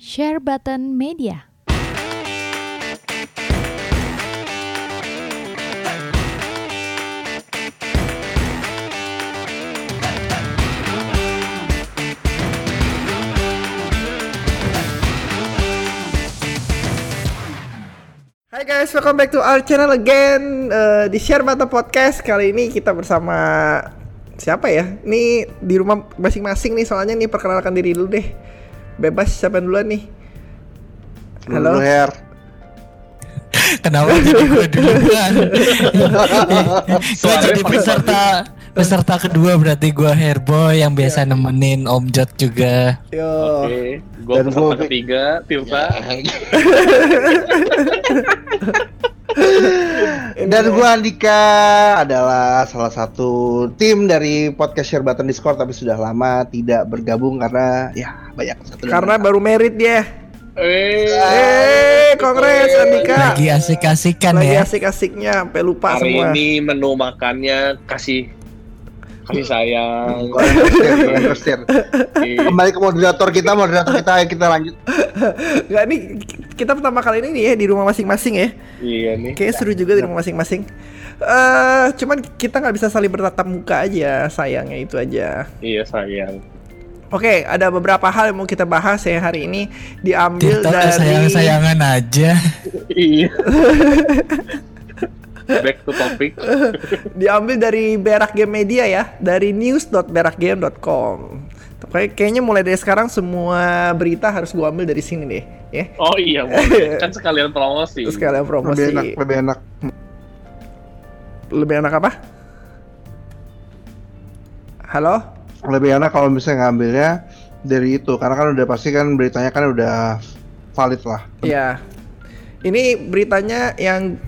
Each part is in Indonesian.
Share Button Media. Hai guys, welcome back to our channel again uh, di Share Button Podcast. Kali ini kita bersama siapa ya? Ini di rumah masing-masing nih, soalnya nih perkenalkan diri dulu deh. Bebas siapa yang duluan nih? Halo. Dulu, Her. Kenapa jadi gue duluan? gue jadi peserta peserta kedua berarti gue Herboy yang biasa nemenin Om Jot juga. Yo. Oke, gue Dan peserta gua- ketiga, Tirta. Dan gua Andika adalah salah satu tim dari podcast Share Button Discord tapi sudah lama tidak bergabung karena ya banyak satu Karena baru merit dia. Eh, kongres Andika. Lagi asik-asikan Lagi ya. asik-asiknya sampai lupa hari semua. ini menu makannya kasih kasih sayang. Kembali ke moderator kita, moderator kita ayo kita lanjut. Enggak nih kita pertama kali ini nih ya di rumah masing-masing ya. Iya nih. Kayaknya seru juga di rumah masing-masing. Eh, cuman kita nggak bisa saling bertatap muka aja, sayangnya itu aja. Iya sayang. Oke, ada beberapa hal yang mau kita bahas ya hari ini diambil udah dari sayang-sayangan aja. Iya. Back to topic. diambil dari Berak Game Media ya, dari news.berakgame.com. Kayak- Kayaknya mulai dari sekarang semua berita harus gua ambil dari sini deh, ya. Oh iya, boleh. kan sekalian promosi. Terus kalian Lebih promosi. enak, lebih enak. Lebih enak apa? Halo? Lebih enak kalau misalnya ngambilnya dari itu karena kan udah pasti kan beritanya kan udah valid lah. Ya. Ini beritanya yang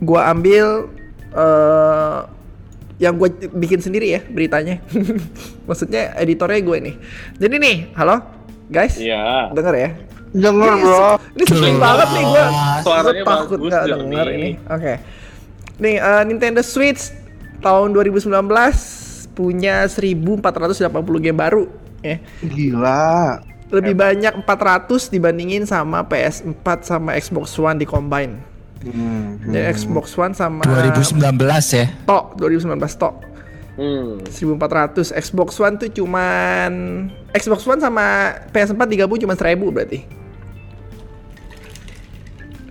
gua ambil eh yang gue bikin sendiri ya beritanya. Maksudnya editornya gue nih. Jadi nih, halo guys, Iya. denger ya. Jangan Ini, bro. ini sepi Jelas. banget nih gue. Suaranya takut bagus nggak dong denger ini. Oke. Nih eh, Nintendo Switch tahun 2019 punya 1480 game baru ya. Gila. Lebih banyak 400 dibandingin sama PS4 sama Xbox One di combine. Hmm, Jadi Xbox One sama 2019 ya. Tok 2019 Tok. Hmm. 1400 Xbox One tuh cuman Xbox One sama PS4 digabung cuma 1000 berarti.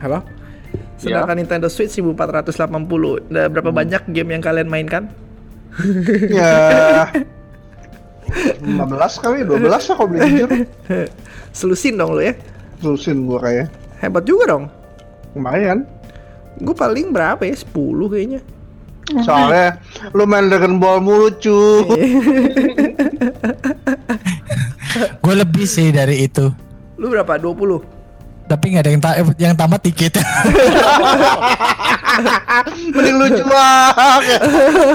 Halo? Sedangkan Nintendo Switch 1480 Ada berapa banyak game yang kalian mainkan? Ya. 15 kali, 12 lah kalau beli jujur. Selusin dong lo ya. Terusin gua kayak Hebat juga dong. Lumayan Gue paling berapa ya? 10 kayaknya Soalnya lu main Dragon Ball mulu cu Gue lebih sih dari itu. Lu berapa? 20? Tapi nggak ada yang ta- yang tamat dikit. Mending lu jual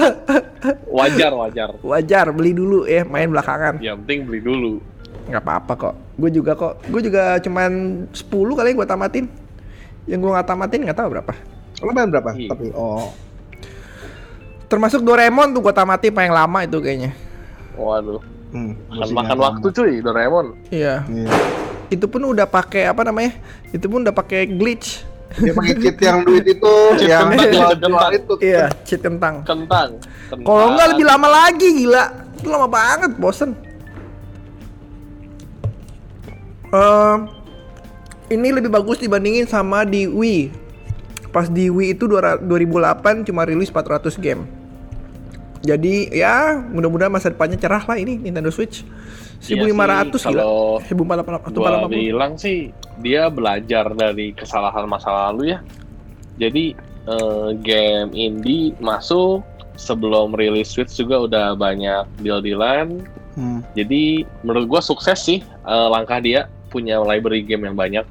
Wajar, wajar. Wajar beli dulu ya main belakangan Yang penting beli dulu. nggak apa-apa kok gue juga kok gue juga cuman 10 kali gue tamatin yang gue nggak tamatin nggak tahu berapa Lu main berapa? Iya. Tapi oh termasuk Doraemon tuh gue tamatin paling lama itu kayaknya Waduh. hmm, Makan, masih makan nggak waktu cuy, Doraemon. iya Iya. itu pun udah pakai apa namanya itu pun udah pakai glitch Dia pakai cheat yang duit itu yang cheat jual kentang. itu. iya cheat kentang Kentang. Kentang. kalau nggak lebih lama lagi gila itu lama banget bosen Ehm, ini lebih bagus dibandingin sama di Wii pas di Wii itu 200 2008 cuma rilis 400 game jadi ya mudah-mudahan masa depannya cerah lah ini Nintendo Switch 1500 Iya sih, gila kalau 1480 gua bilang sih dia belajar dari kesalahan masa lalu ya. Jadi eh, game indie masuk sebelum rilis Switch juga udah banyak deal-dealan. Hmm. Jadi menurut gua sukses sih eh, langkah dia punya library game yang banyak.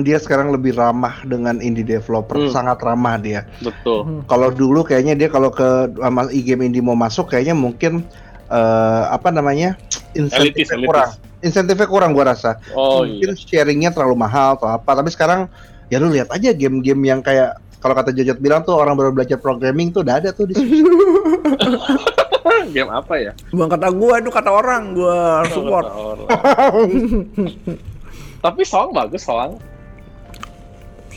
Dia sekarang lebih ramah dengan indie developer, Hmm. sangat ramah dia. Betul. Kalau dulu kayaknya dia kalau ke e-game indie mau masuk kayaknya mungkin eh, apa namanya? Insentifnya elitis. kurang. Insentifnya kurang gua rasa. Oh mungkin iya. sharingnya terlalu mahal atau apa. Tapi sekarang ya lu lihat aja game-game yang kayak kalau kata Jojot bilang tuh orang baru belajar programming tuh udah ada tuh di game apa ya? bukan kata gua itu kata orang gua support Orang. Tapi Soang bagus Soang.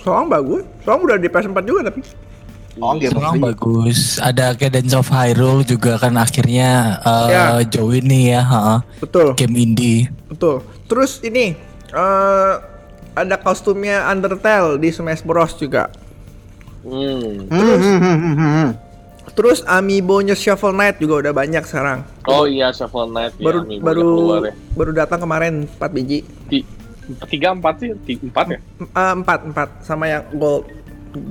Soang bagus. Soang udah di PS4 juga tapi. Oh, the bagus. Ada Cadence of Hyrule juga kan akhirnya uh, Ya. join nih ya, ha, Betul. game indie. Betul. Terus ini eh ada kostumnya Undertale di Smash Bros juga. Hmm. Hmm, hmm, hmm, hmm, hmm. Terus amiibo-nya Shovel Knight juga udah banyak sekarang. Oh iya Shovel Knight baru ya, baru keluar ya. baru datang kemarin 4 biji. Ti- tiga empat sih, tiga, empat ya. Eh, empat empat sama yang gold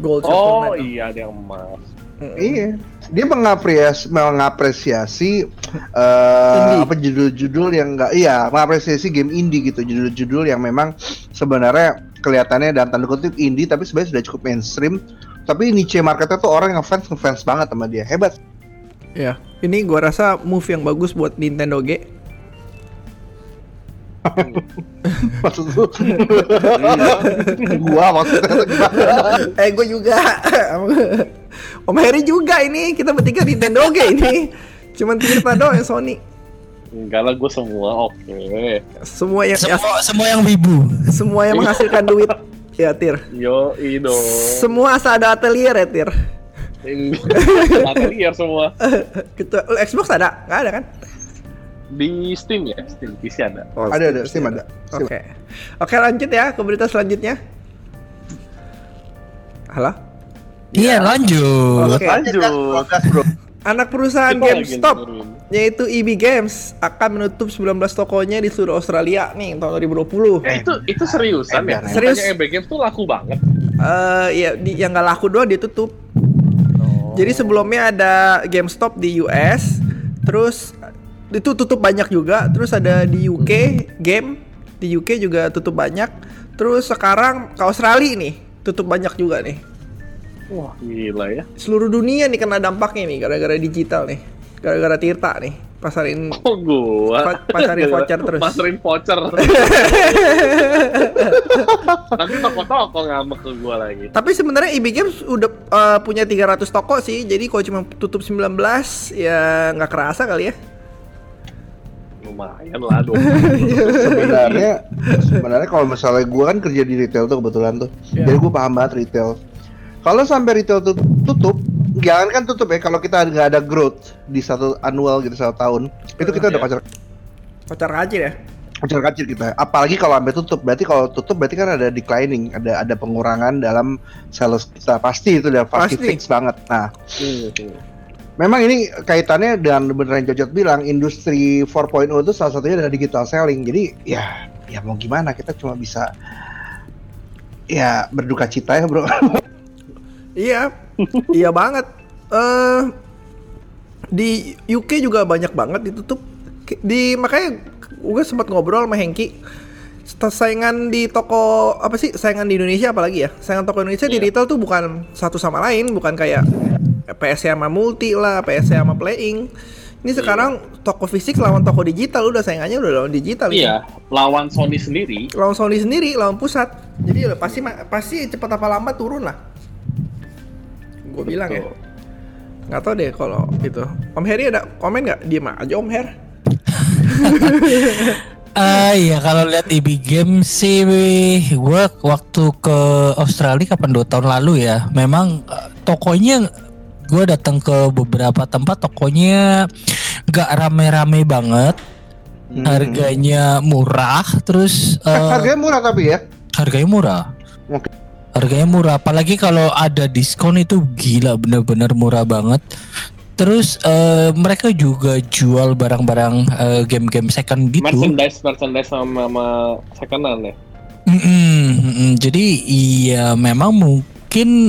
gold Oh iya ada yang emas. Mm-mm. Iya, dia mengapresiasi mengapresiasi eh, Indie. apa judul-judul yang enggak iya mengapresiasi game indie gitu judul-judul yang memang sebenarnya kelihatannya dalam tanda kutip indie tapi sebenarnya sudah cukup mainstream tapi niche marketnya tuh orang yang ngefans ngefans banget sama dia hebat Ya, ini gua rasa move yang bagus buat Nintendo G. maksud lu gua maksudnya eh, gue juga. Om Heri juga ini. Kita bertiga Nintendo G ini. Cuman Tirta doang yang Sony. Enggak lah gue semua oke. Semua yang ya, Semua semua yang wibu. semua yang menghasilkan duit. Ya, Tir. Yo ido. Semua asal ada atelier ya, Tir. Atelier semua. Kecuali Xbox ada? Nggak ada kan? Di Steam ya, Steam PC ada. Oh, ada ada Steam ada Steam. Oke. Oke, lanjut ya ke berita selanjutnya. Halo? Iya, lanjut. Oke. Lanjut. Gas, bro Anak perusahaan Kita GameStop yaitu EB Games akan menutup 19 tokonya di seluruh Australia nih tahun 2020. Eh itu itu seriusan ya? Ember, Serius. Epic Games tuh laku banget. Eh ya di, yang nggak laku doang ditutup. Oh. Jadi sebelumnya ada GameStop di US, terus itu tutup banyak juga. Terus ada di UK Game di UK juga tutup banyak. Terus sekarang ke Australia nih tutup banyak juga nih. Wah gila ya. Seluruh dunia nih kena dampaknya nih gara-gara digital nih, gara-gara Tirta nih pasarin Oh gua. Pa- pasarin voucher terus. Pasarin voucher. Nanti toko-toko ngambek ke gua lagi. Tapi sebenarnya EB Games udah eh, punya 300 toko sih. Jadi kalau cuma tutup 19 ya nggak kerasa kali ya. Lumayan lah dong. sebenarnya sebenarnya kalau misalnya gue kan kerja di retail tuh kebetulan tuh Ya. jadi gue paham banget retail kalau sampai retail tuh tutup jangan kan tutup ya kalau kita nggak ada growth di satu annual gitu satu tahun itu kita udah Iya. pacar Pacar kacir ya. pacar kacir kita apalagi kalau sampai tutup berarti kalau tutup berarti kan ada declining ada ada pengurangan dalam sales kita pasti itu udah pasti, Pasti. fix banget nah Hmm. Memang ini kaitannya dengan beneran Jojot bilang industri 4.0 itu salah satunya adalah digital selling. Jadi ya ya mau gimana kita cuma bisa ya berduka cita ya bro. Iya, iya banget. Eh di UK juga banyak banget ditutup. Di makanya gue sempat ngobrol sama Hengki. Saingan di toko apa sih? Saingan di Indonesia apalagi ya? Saingan toko Indonesia di Iya. retail tuh bukan satu sama lain, bukan kayak PS sama multi lah, PS sama playing. Ini sekarang toko fisik lawan toko digital udah saingannya udah lawan digital. Iya, lawan Sony sendiri. Lawan Sony sendiri, lawan pusat. Jadi udah pasti pasti cepat apa lambat turun lah. Gue bilang ya. Nggak tahu deh kalau itu. Om Heri ada komen nggak? Diem aja Om Her. Ah iya kalau lihat EB Games sih gue waktu ke Australia kapan dua tahun lalu ya memang eh, tokonya gue datang ke beberapa tempat tokonya nggak rame-rame banget harganya murah terus Eh, eh, harganya murah tapi ya. harganya murah Oke. harganya murah apalagi kalau ada diskon itu gila bener-bener murah banget terus eh, mereka juga jual barang-barang eh, game-game second gitu Merchandise, merchandise sama, sama secondan ya. Mm-mm, mm-mm. Jadi iya memang mungkin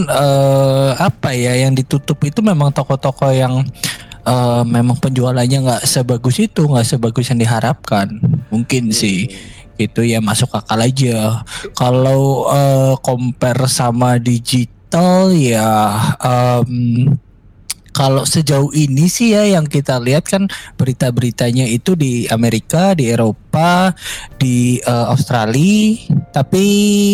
eh, apa ya yang ditutup itu memang toko-toko yang eh, memang penjualannya nggak sebagus itu, nggak sebagus yang diharapkan. Mungkin sih itu ya masuk akal aja. Kalau eh, compare sama digital ya em, kalau sejauh ini sih ya yang kita lihat kan berita-beritanya itu di Amerika, di Eropa, di eh, Australia, tapi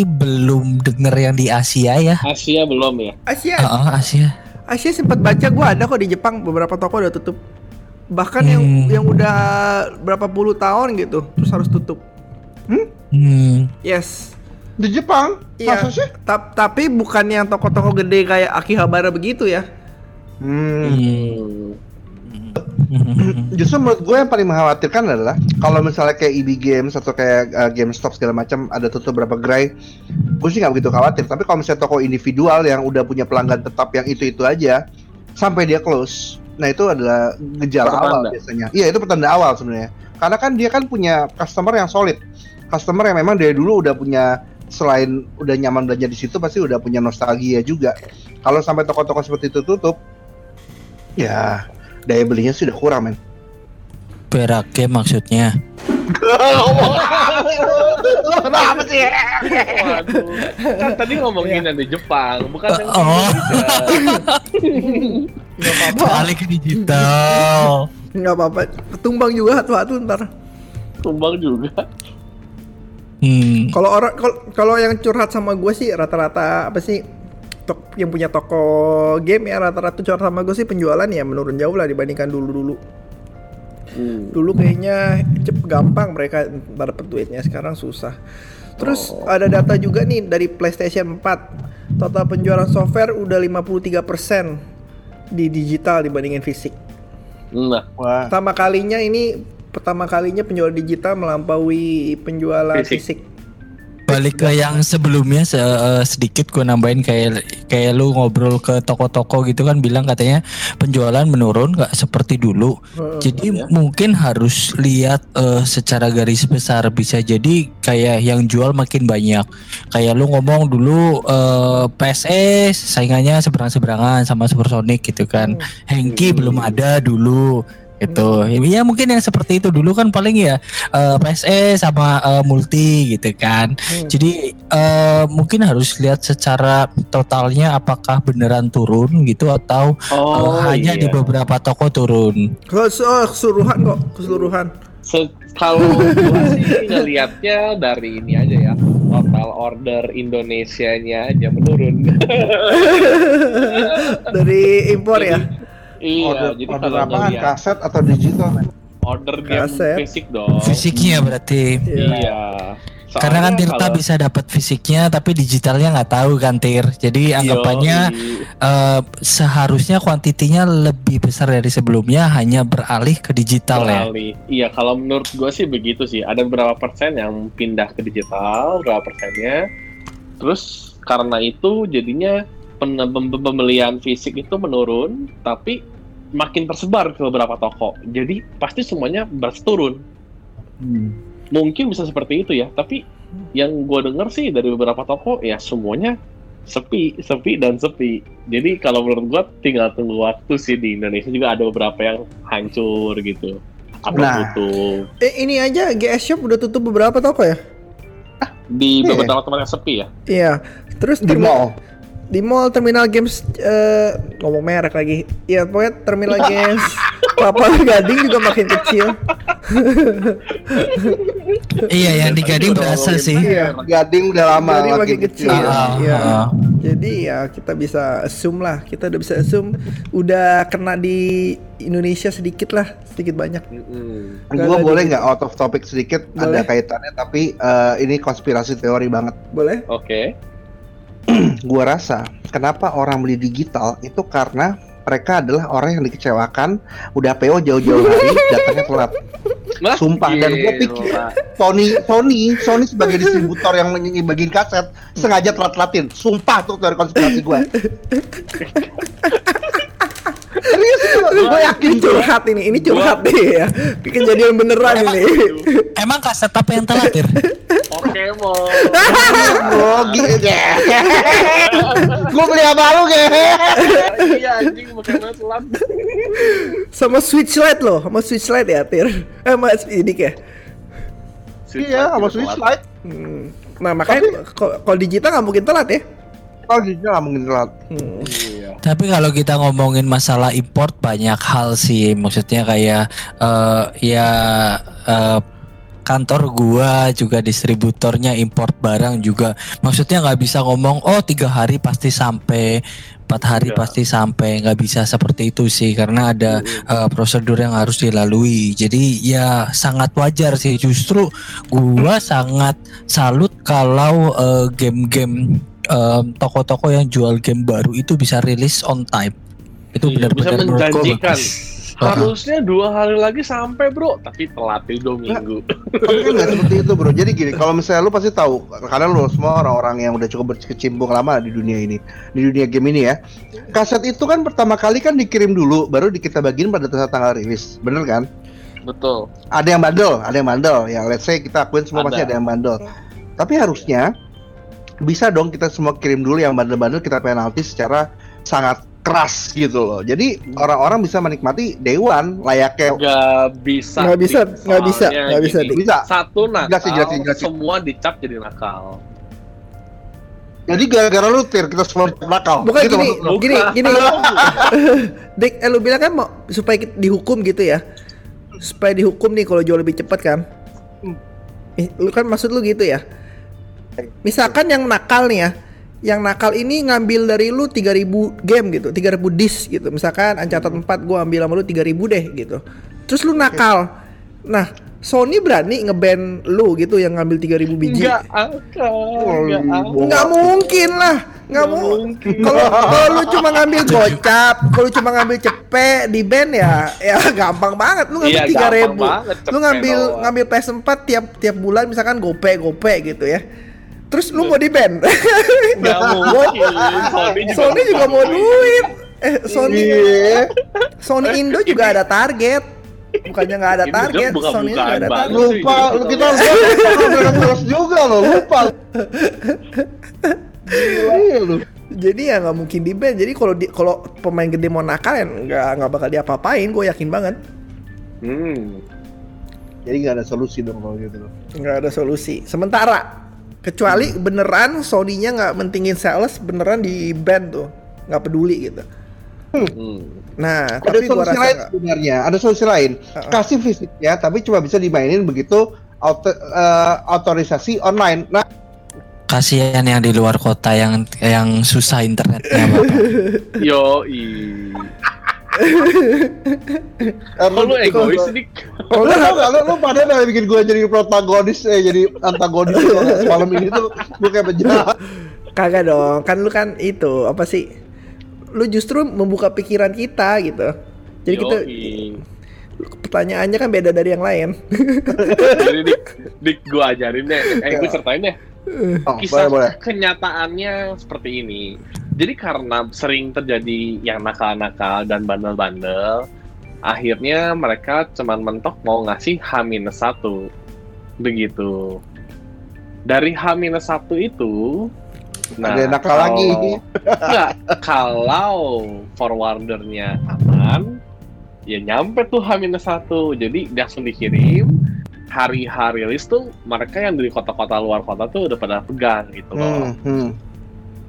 belum denger yang di Asia ya. Asia belum ya. Asia, Heeh, Asia. Asia sempat baca gue ada kok di Jepang beberapa toko udah tutup. Bahkan yang Hmm. yang udah berapa puluh tahun gitu, terus harus tutup. Hmm. Yes. Di Jepang? Iya. Masa sih? Ta- tapi bukan yang toko-toko gede kayak Akihabara begitu ya. Hmm. Hmm. Justru menurut gue yang paling mengkhawatirkan adalah kalau misalnya kayak EB Games atau kayak uh, GameStop segala macam ada tutup berapa gerai, gue sih nggak begitu khawatir. Tapi kalau misalnya toko individual yang udah punya pelanggan tetap yang itu itu aja sampai dia close, nah itu adalah gejala Pertanda. awal biasanya. Iya itu pertanda awal sebenarnya. Karena kan dia kan punya customer yang solid, customer yang memang dari dulu udah punya selain udah nyaman belanja di situ pasti udah punya nostalgia juga. Kalau sampai toko-toko seperti itu tutup, ya daya belinya sudah kurang men. Berake maksudnya. Kenapa sih? Waduh. Kan tadi ngomongin yang di Jepang, bukan yang di Oh. Balik ke digital. Nggak apa-apa. Ketumbang juga satu-satu ntar. Tumbang juga. Hmm. Kalau orang kalau- kalau yang curhat sama gue sih rata-rata apa sih tok, yang punya toko game ya rata-rata curhat sama gue sih penjualan ya menurun jauh lah dibandingkan dulu-dulu. Hmm. Dulu kayaknya cep gampang mereka ntar dapet duitnya sekarang susah. Terus Oh. ada data juga nih dari PlayStation 4 total penjualan software udah 53% di digital dibandingin fisik. Nah, Wah. Pertama kalinya ini pertama kalinya penjualan digital melampaui penjualan Fisik. fisik. Balik ke yang sebelumnya se- eh, sedikit gue nambahin kayak kayak lu ngobrol ke toko-toko gitu kan bilang katanya penjualan menurun nggak seperti dulu. Jadi mungkin harus lihat eh, secara garis besar bisa jadi kayak yang jual makin banyak. Kayak lu ngomong dulu eh, PSE saingannya seberang-seberangan sama Supersonic gitu kan. Hengki belum ada dulu itu ya mungkin yang seperti itu. Dulu kan paling ya eh, PSE sama eh, multi gitu kan. Jadi eh, mungkin harus lihat secara totalnya apakah beneran turun gitu atau oh hanya di iya. beberapa toko turun. Kes- keseluruhan kok, keseluruhan. Se- kalau gua sih ngelihatnya dari ini aja ya. Total order Indonesianya aja menurun. Dari impor ya. Iya order, jadi order kalau apaan? Kaset atau digital men? order game Kaset. fisik dong fisiknya berarti iya karena kan Soalnya Tirta kalau- bisa dapat fisiknya tapi digitalnya nggak tahu kan Tir jadi anggapannya Yoi. eh, seharusnya kuantitinya lebih besar dari sebelumnya hanya beralih ke digital ya Beralih. Iya, kalau menurut gue sih begitu sih. Ada beberapa persen yang pindah ke digital, berapa persennya. Terus karena itu jadinya pembelian fisik itu menurun, tapi makin tersebar ke beberapa toko. Jadi pasti semuanya berturun. Mungkin bisa seperti itu ya, tapi yang gue denger sih dari beberapa toko ya semuanya sepi, sepi dan sepi. Jadi kalau menurut gue tinggal tunggu waktu sih di Indonesia juga ada beberapa yang hancur gitu atau Nah. tutup Eh ini aja GS Shop udah tutup beberapa toko ya? di Iya. beberapa tempat yang sepi ya. Iya. Terus Di mall. Di mall Terminal Games eh, ngomong merek lagi. Iya, pokoknya Terminal Games Kelapa Gading juga makin kecil. iya yang di Gading berasa sih Iya. Gading udah lama Jadi makin kecil. Ah, Iya. ah. Jadi ya kita bisa assume lah, kita udah bisa assume udah kena di Indonesia sedikit lah, sedikit banyak. Nggak Gue boleh nggak out of topic sedikit Boleh. ada kaitannya tapi eh, ini konspirasi teori banget. Boleh? Oke. Gua rasa kenapa orang beli digital itu karena mereka adalah orang yang dikecewakan udah PO jauh-jauh hari datangnya telat. Sumpah, dan gua pikir- gila. Sony Sony Sony sebagai distributor yang bagiin kaset sengaja telat-telatin. Sumpah tuh dari konspirasi gue. Serius gue yakin Ini curhat ini, ini curhat nih ya. Kejadian beneran ini. emang kaset apa yang telat Tir? Oke, mau. Oh gitu Gue beli apa lu ge? Iya anjing telat. sama Switch Lite loh, sama Switch Lite ya, Tir. Eh, Mas Idik ya. Iya, sama Switch Lite. Hmm. Nah, makanya kalau digital nggak mungkin telat ya. Oh, digital nggak mungkin telat. Hmm. Tapi kalau kita ngomongin masalah import banyak hal sih, maksudnya kayak eh, ya eh, kantor gua juga distributornya import barang juga. Maksudnya nggak bisa ngomong oh tiga hari pasti sampai empat hari Iya. pasti sampai. Nggak bisa seperti itu sih karena ada eh, prosedur yang harus dilalui. Jadi ya sangat wajar sih. Justru gua sangat salut kalau eh, game-game toko-toko yang jual game baru itu bisa rilis on time itu Iya, benar-benar menjanjikan. bagus. Harusnya dua hari lagi sampai bro, tapi telat di dua minggu. Tapi kan nggak seperti itu bro. Jadi gini, kalau misalnya lu pasti tahu, karena lu semua orang-orang yang udah cukup berkecimpung lama di dunia ini, di dunia game ini ya. Kaset itu kan pertama kali kan dikirim dulu, baru kita bagiin pada saat tanggal rilis, bener kan? Betul. Ada yang bandel, ada yang bandel. Yang let's say kita akuin semua pasti Ada. ada yang bandel. Tapi harusnya bisa dong kita semua kirim dulu yang bandel-bandel kita penalti secara sangat keras gitu loh. Jadi orang-orang bisa menikmati one layaknya Nggak bisa. Nggak bisa, nggak bisa, nggak bisa. Bisa. Satu nakal, Jelasin, jelasin, jelasin. semua dicap jadi nakal. Jadi gara-gara lu tir kita semua nakal. Bukan Gitu gini, maksud lu? gini, gini. Dik, eh, lu bilang kan mau supaya kita dihukum gitu ya. Supaya dihukum nih kalau jauh lebih cepat kan. Eh, Lu kan maksud lu gitu ya. Misalkan yang nakal nih ya. Yang nakal ini ngambil dari lu 3000 game gitu, 3000 disk gitu. Misalkan Uncharted 4 gua ambil sama lu 3000 deh gitu. Terus lu nakal. Nah, Sony berani ngeban lu gitu yang ngambil 3000 biji. Nggak akal. Nggak Oh, akal. Nggak mungkin lah, Nggak mungkin. Kalau kalau lu cuma ngambil gocap, kalau lu cuma ngambil cepet di band ya, ya gampang banget. Lu ngambil Iya, tiga gampang ribu, banget, lu cepet ngambil doang. ngambil PS4 tiap tiap bulan misalkan gope gope gitu ya. Terus lu mau di band? Nggak mungkin. Sony juga, Sony juga mau duit. Eh Sony Iya. Sony Indo juga ada target. Bukannya nggak ada target, bukan Sony juga ada target. lupa lu kita lupa terus juga loh lupa Gila lu Jadi ya nggak mungkin di band. Jadi kalau di kalau pemain gede mau nakal ya nggak nggak bakal diapa-apain. Gue yakin banget. Hmm. jadi nggak ada solusi dong kalau gitu loh nggak ada solusi sementara kecuali beneran Sony-nya nggak mentingin sales beneran di band tuh nggak peduli gitu Hmm. nah ada tapi gua solusi rasa lain nggak. sebenarnya ada solusi lain Uh-uh. kasih fisiknya tapi cuma bisa dimainin begitu auto, eh, autorisasi online nah kasihan yang di luar kota yang yang susah internetnya Bapak. Yo, Kok lu egois nih? Oh, lu tau gak, lu, lu pada udah bikin gue jadi protagonis, eh jadi antagonis malam ini tuh gue kayak penjahat. kagak dong kan lu kan itu apa sih lu justru membuka pikiran kita gitu jadi kita pertanyaannya kan beda dari yang lain Jadi dik, dik gua ajarin deh. Eh, gua ceritain deh. Oh, Kisah boleh, boleh. kenyataannya seperti ini. Jadi karena sering terjadi yang nakal-nakal dan bandel-bandel, akhirnya mereka cuman mentok mau ngasih H-1. Begitu. Dari H-1 itu nah, Ada nakal kalau- lagi. Enggak, kalau forwardernya aman, ya nyampe tuh H-1. Jadi langsung dikirim. Hari hari rilis tuh mereka yang dari kota-kota luar kota tuh udah pada pegang gitu loh Hmm, hmm.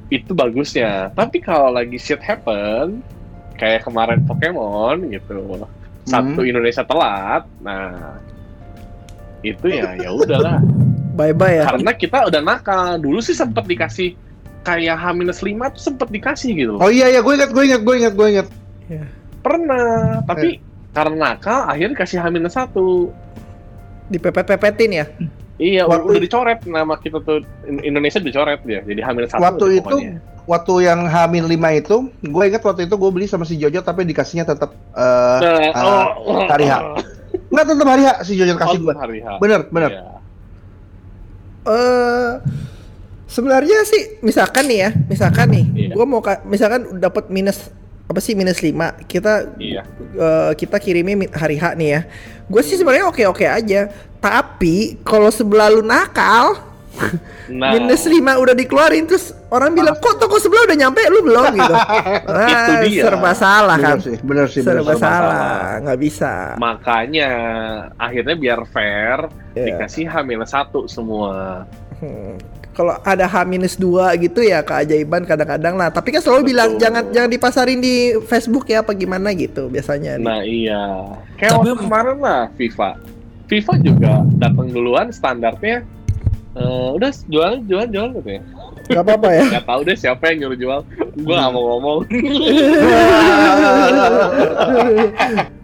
itu bagusnya. Tapi kalau lagi shit happen, kayak kemarin Pokemon gitu, satu Hmm. Indonesia telat, nah itu ya ya udahlah. bye bye ya Karena kita udah nakal. Dulu sih sempet dikasih kayak H-5 tuh sempet dikasih gitu. Oh iya iya, gue ingat, gue ingat, gue ingat, gue ingat. Pernah, tapi karena nakal akhirnya dikasih H-1. Dipepet-pepetin ya Iya, Waktu- udah dicoret nama kita tuh In- Indonesia dicoret dia. Jadi H-1 Waktu udah itu pokoknya. waktu yang Hamil 5 itu, gue ingat waktu itu gue beli sama si Jojo tapi dikasihnya tetap eh Nah, ah, oh, hari H. Enggak tetap hari H si Jojo Oh, kasih gue. hari H. Bener, bener. Iya. eh sebenarnya sih misalkan nih ya misalkan nih Iya. gua mau ka- misalkan dapat minus apa sih minus 5 kita Iya. eh, kita kirimnya hari H nih ya. Gue sih sebenarnya oke oke aja. Tapi kalau sebelah lu nakal Nah, minus 5 udah dikeluarin terus orang bilang kok toko sebelah udah nyampe? Lu belum? Gitu. Nah, Itu dia. serba salah Bener kan? sih, bener sih, bener serba salah nggak bisa. Makanya akhirnya biar fair Ya. dikasih H-1 semua. Hmm. Kalau ada H minus dua gitu ya keajaiban kadang-kadang lah. Tapi kan selalu Betul. bilang jangan jangan dipasarin di Facebook ya apa gimana gitu biasanya. Nah iya, kayak Tapi- waktu kemarin lah FIFA. FIFA juga datang duluan standarnya eh, udah jualan jualan jualan gitu ya Gak apa-apa ya. nggak tahu deh siapa yang nyuruh jual gue nggak mau ngomong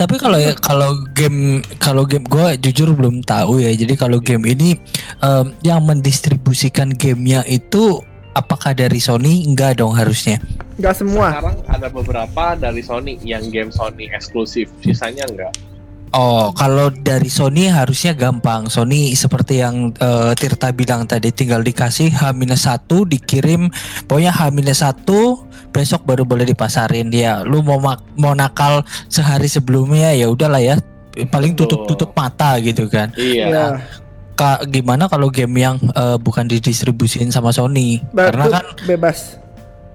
Tapi kalau ya kalau game kalau game gue jujur belum tahu ya. Jadi kalau game ini em, yang mendistribusikan gamenya itu apakah dari Sony? Enggak dong harusnya. Gak semua. sekarang ada beberapa dari Sony yang game Sony eksklusif sisanya enggak Oh, kalau dari Sony harusnya gampang. Sony seperti yang eh, Tirta bilang tadi tinggal dikasih H-1 dikirim pokoknya H-1 besok baru boleh dipasarin dia. Lu mau mak- mau nakal sehari sebelumnya ya udahlah ya. Paling tutup-tutup mata gitu kan. iya Iya. Ka- gimana kalau game yang eh, bukan didistribusin sama Sony? Baru Karena kan bebas.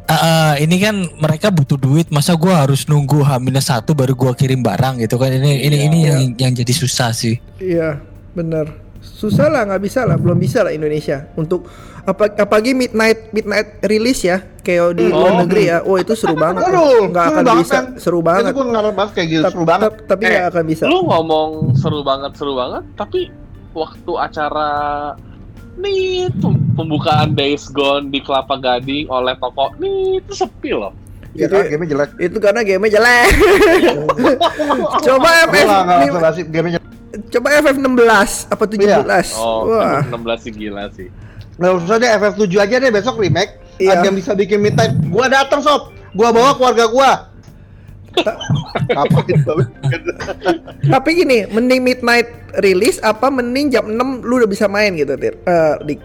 Eh, eh, ini kan mereka butuh duit, masa gua harus nunggu H-1 baru gua kirim barang gitu kan. Ini ini Iya. ini yang yang jadi susah sih. Iya, bener. Susah lah, nggak bisa lah, belum bisa lah Indonesia untuk apa apalagi midnight midnight release ya, kayak di Oh. luar negeri ya. Oh itu seru banget. Aduh, nggak akan banget, bisa, kan? seru Itu banget. gue ngarep banget kayak gitu, seru banget. tap- tapi Eh, nggak akan bisa. lu ngomong seru banget seru banget tapi waktu acara nih pem- pembukaan Days Gone di Kelapa Gading oleh toko nih itu sepi loh Ya Itu- kan, game jelek. Itu karena game jelek. coba FF game jelek. coba FF 16 apa 17. oh Wah. 16 sih gila sih Nah, khususnya deh FF7 aja deh besok remake. Iya. Ada yang bisa bikin midnight. Gua datang sob. Gua bawa keluarga gua. Tapi gini, mending midnight release apa mending jam 6 lu udah bisa main gitu, Tir. Eh, di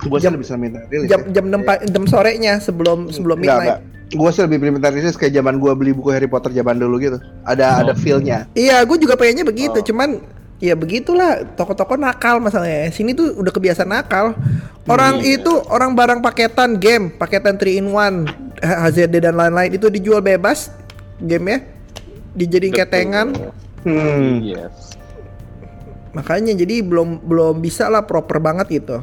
Gua sih Jam- lebih bisa midnight release. jam ya. jam 6 pa- jam sorenya sebelum sebelum Enggak, midnight. enggak. Gua sih lebih pilih midnight release kayak zaman gua beli buku Harry Potter zaman dulu gitu. Ada ada Oh. feel-nya. Iya, gue juga pengennya begitu, Oh. cuman ya begitulah toko-toko nakal masalahnya. Sini tuh udah kebiasaan nakal. Orang Iya. itu orang barang paketan game, paketan 3 in 1, HZD dan lain-lain itu dijual bebas gamenya dijadiin Betul. ketengan. Hmm. yes Makanya jadi belum belum bisa lah proper banget gitu.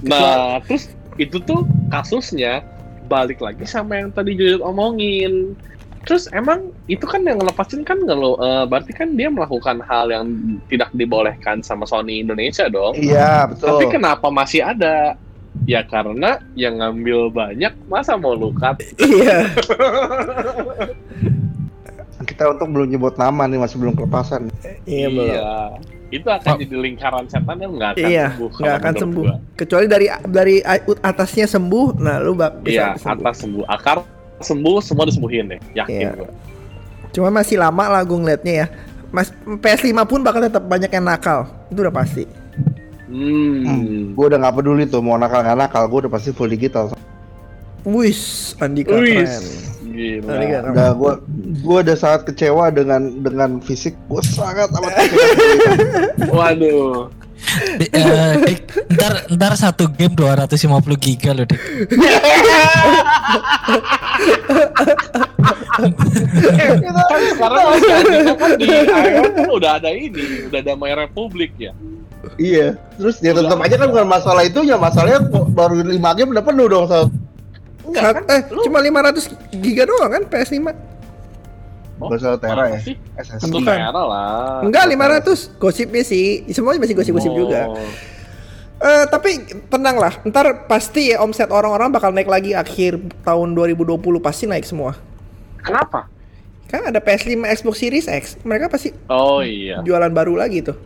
nah terus itu tuh kasusnya balik lagi sama yang tadi Jujut omongin terus emang itu kan yang ngelepasin kan ngelo eh, berarti kan dia melakukan hal yang tidak dibolehkan sama Sony Indonesia dong Iya, betul. Tapi kenapa masih ada? Ya karena yang ngambil banyak masa mau lukat. Iya. Kita untung belum nyebut nama nih, masih belum kelepasan. Iya belum. Itu akan jadi lingkaran setan yang nggak akan Iya, sembuh. nggak akan sembuh. gua. Kecuali dari dari atasnya sembuh, nah lu bak bisa Iya, sembuh. atas sembuh. Akar sembuh, semua disembuhin deh. Yakin Iya. gua. Cuma masih lama lah gue ngeliatnya ya. Mas PS5 pun bakal tetap banyak yang nakal. Itu udah pasti. Hmm. Gue udah nggak peduli tuh mau nakal nggak nakal, gue udah pasti full digital. Wis, Andika Wih, keren. gila. Kan. Udah gue gue udah sangat kecewa dengan dengan fisik. Gue sangat amat kecewa. Waduh. Di- eh, Dik, ntar ntar satu game 250 giga loh dik. Kan sekarang masih ada kan di iOS kan udah ada ini, udah ada My Republic ya. iya. Terus ya tetap aja kan bukan masalah itu ya masalahnya baru 5 game udah penuh dong. Enggak kan? eh, Lu- cuma 500 giga doang kan PS5? Oh, Bahasa Tera ya. Bukan. merah lah. Enggak, 500. Gosipnya sih. Semuanya masih gosip-gosip Oh. juga. Eh, tapi tenang lah, ntar pasti ya omset orang-orang bakal naik lagi akhir tahun 2020 pasti naik semua. Kenapa? Kan ada PS5, Xbox Series X, mereka pasti Oh iya. jualan baru lagi tuh.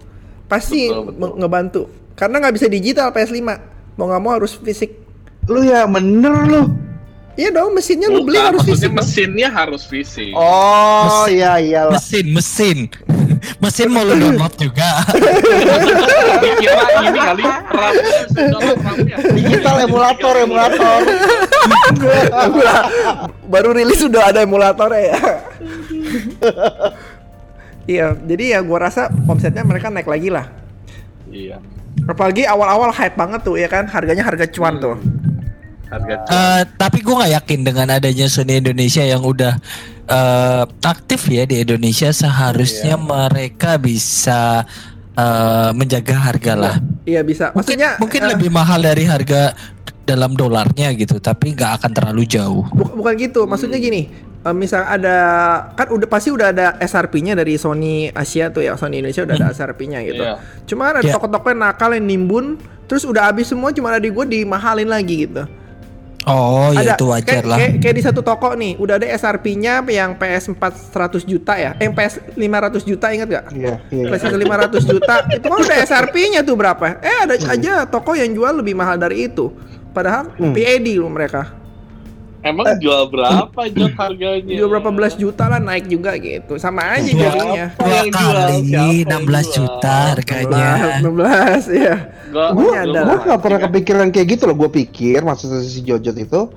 Pasti Betul, betul. ngebantu. Karena nggak bisa digital PS5. Mau nggak mau harus fisik. Lu ya bener lu. Iya dong, mesinnya lu beli Bukan, harus fisik. dong. mesinnya harus fisik. Oh iya iyalah. Mesin, mesin. Mesin mau lu download juga. Dikira ini kali RAM. Digital emulator emulator. Baru rilis sudah ada emulatornya ya. Iya, jadi ya gua rasa omsetnya mereka naik lagi lah. Iya. Apalagi awal-awal hype banget tuh ya kan, harganya harga cuan tuh. Harga Eh, tapi gue nggak yakin dengan adanya Sony Indonesia yang udah eh, aktif ya di Indonesia seharusnya mereka bisa eh, menjaga harga lah. Iya bisa. Mungkin Maksudnya mungkin eh, lebih mahal dari harga dalam dolarnya gitu, tapi nggak akan terlalu jauh. bu- bukan gitu. Maksudnya gini, misal ada kan udah pasti udah ada SRP-nya dari Sony Asia tuh ya, Sony Indonesia udah ada SRP-nya gitu. Iya. Cuma ada Iya. toko-toko yang nakal yang nimbun, terus udah habis semua cuma ada di gue dimahalin lagi gitu. Oh ada ya itu wajar kayak, lah. Kayak, kayak di satu toko nih, udah ada SRP-nya yang PS4 100 juta ya, eh PS 500 juta ingat gak? Iya, iya. PlayStation 500 juta itu kan udah SRP-nya tuh berapa? Eh ada aja toko yang jual lebih mahal dari itu. Padahal Hmm. PAD loh mereka. Emang jual berapa Jod harganya? Jual berapa belas juta lah naik juga gitu. Sama aja jadinya. Dua jual? kali 16 jual? juta harganya. 16 ya. Gua, Gue gua ada. Gue mau gak pernah kepikiran kayak gitu loh. Gue pikir maksudnya si Jojot itu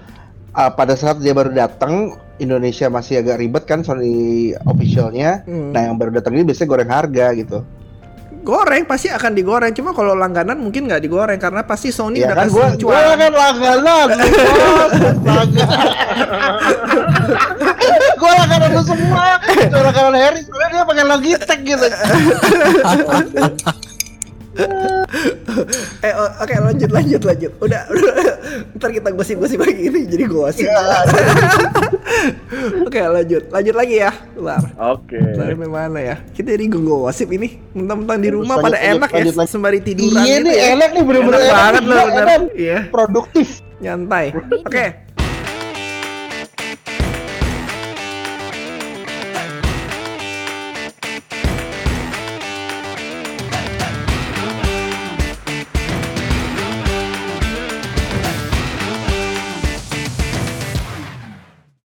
uh, pada saat dia baru datang Indonesia masih agak ribet kan Sony officialnya. Hmm. Nah yang baru datang ini biasanya goreng harga gitu. Goreng pasti akan digoreng. Cuma kalau langganan mungkin nggak digoreng karena pasti Sony Ya udah kan kasih gue cuan. gue kan langganan. gue langganan lu semua. Gue langganan Harry. Soalnya dia pengen Logitech gitu. eh oke lanjut lanjut lanjut. Udah, udah. ntar kita gosip-gosip lagi ini jadi gosip. oke lanjut lanjut lagi ya. Lar. Oke. Dari mana ya? Kita jadi gosip ini. Mentang-mentang di rumah Lanjut, pada lanjut, enak lanjut, ya lanjut. sembari tiduran Iya gitu nih ya. enak nih bener-bener Enak banget loh, bener. Iya. Produktif. Nyantai. Oke,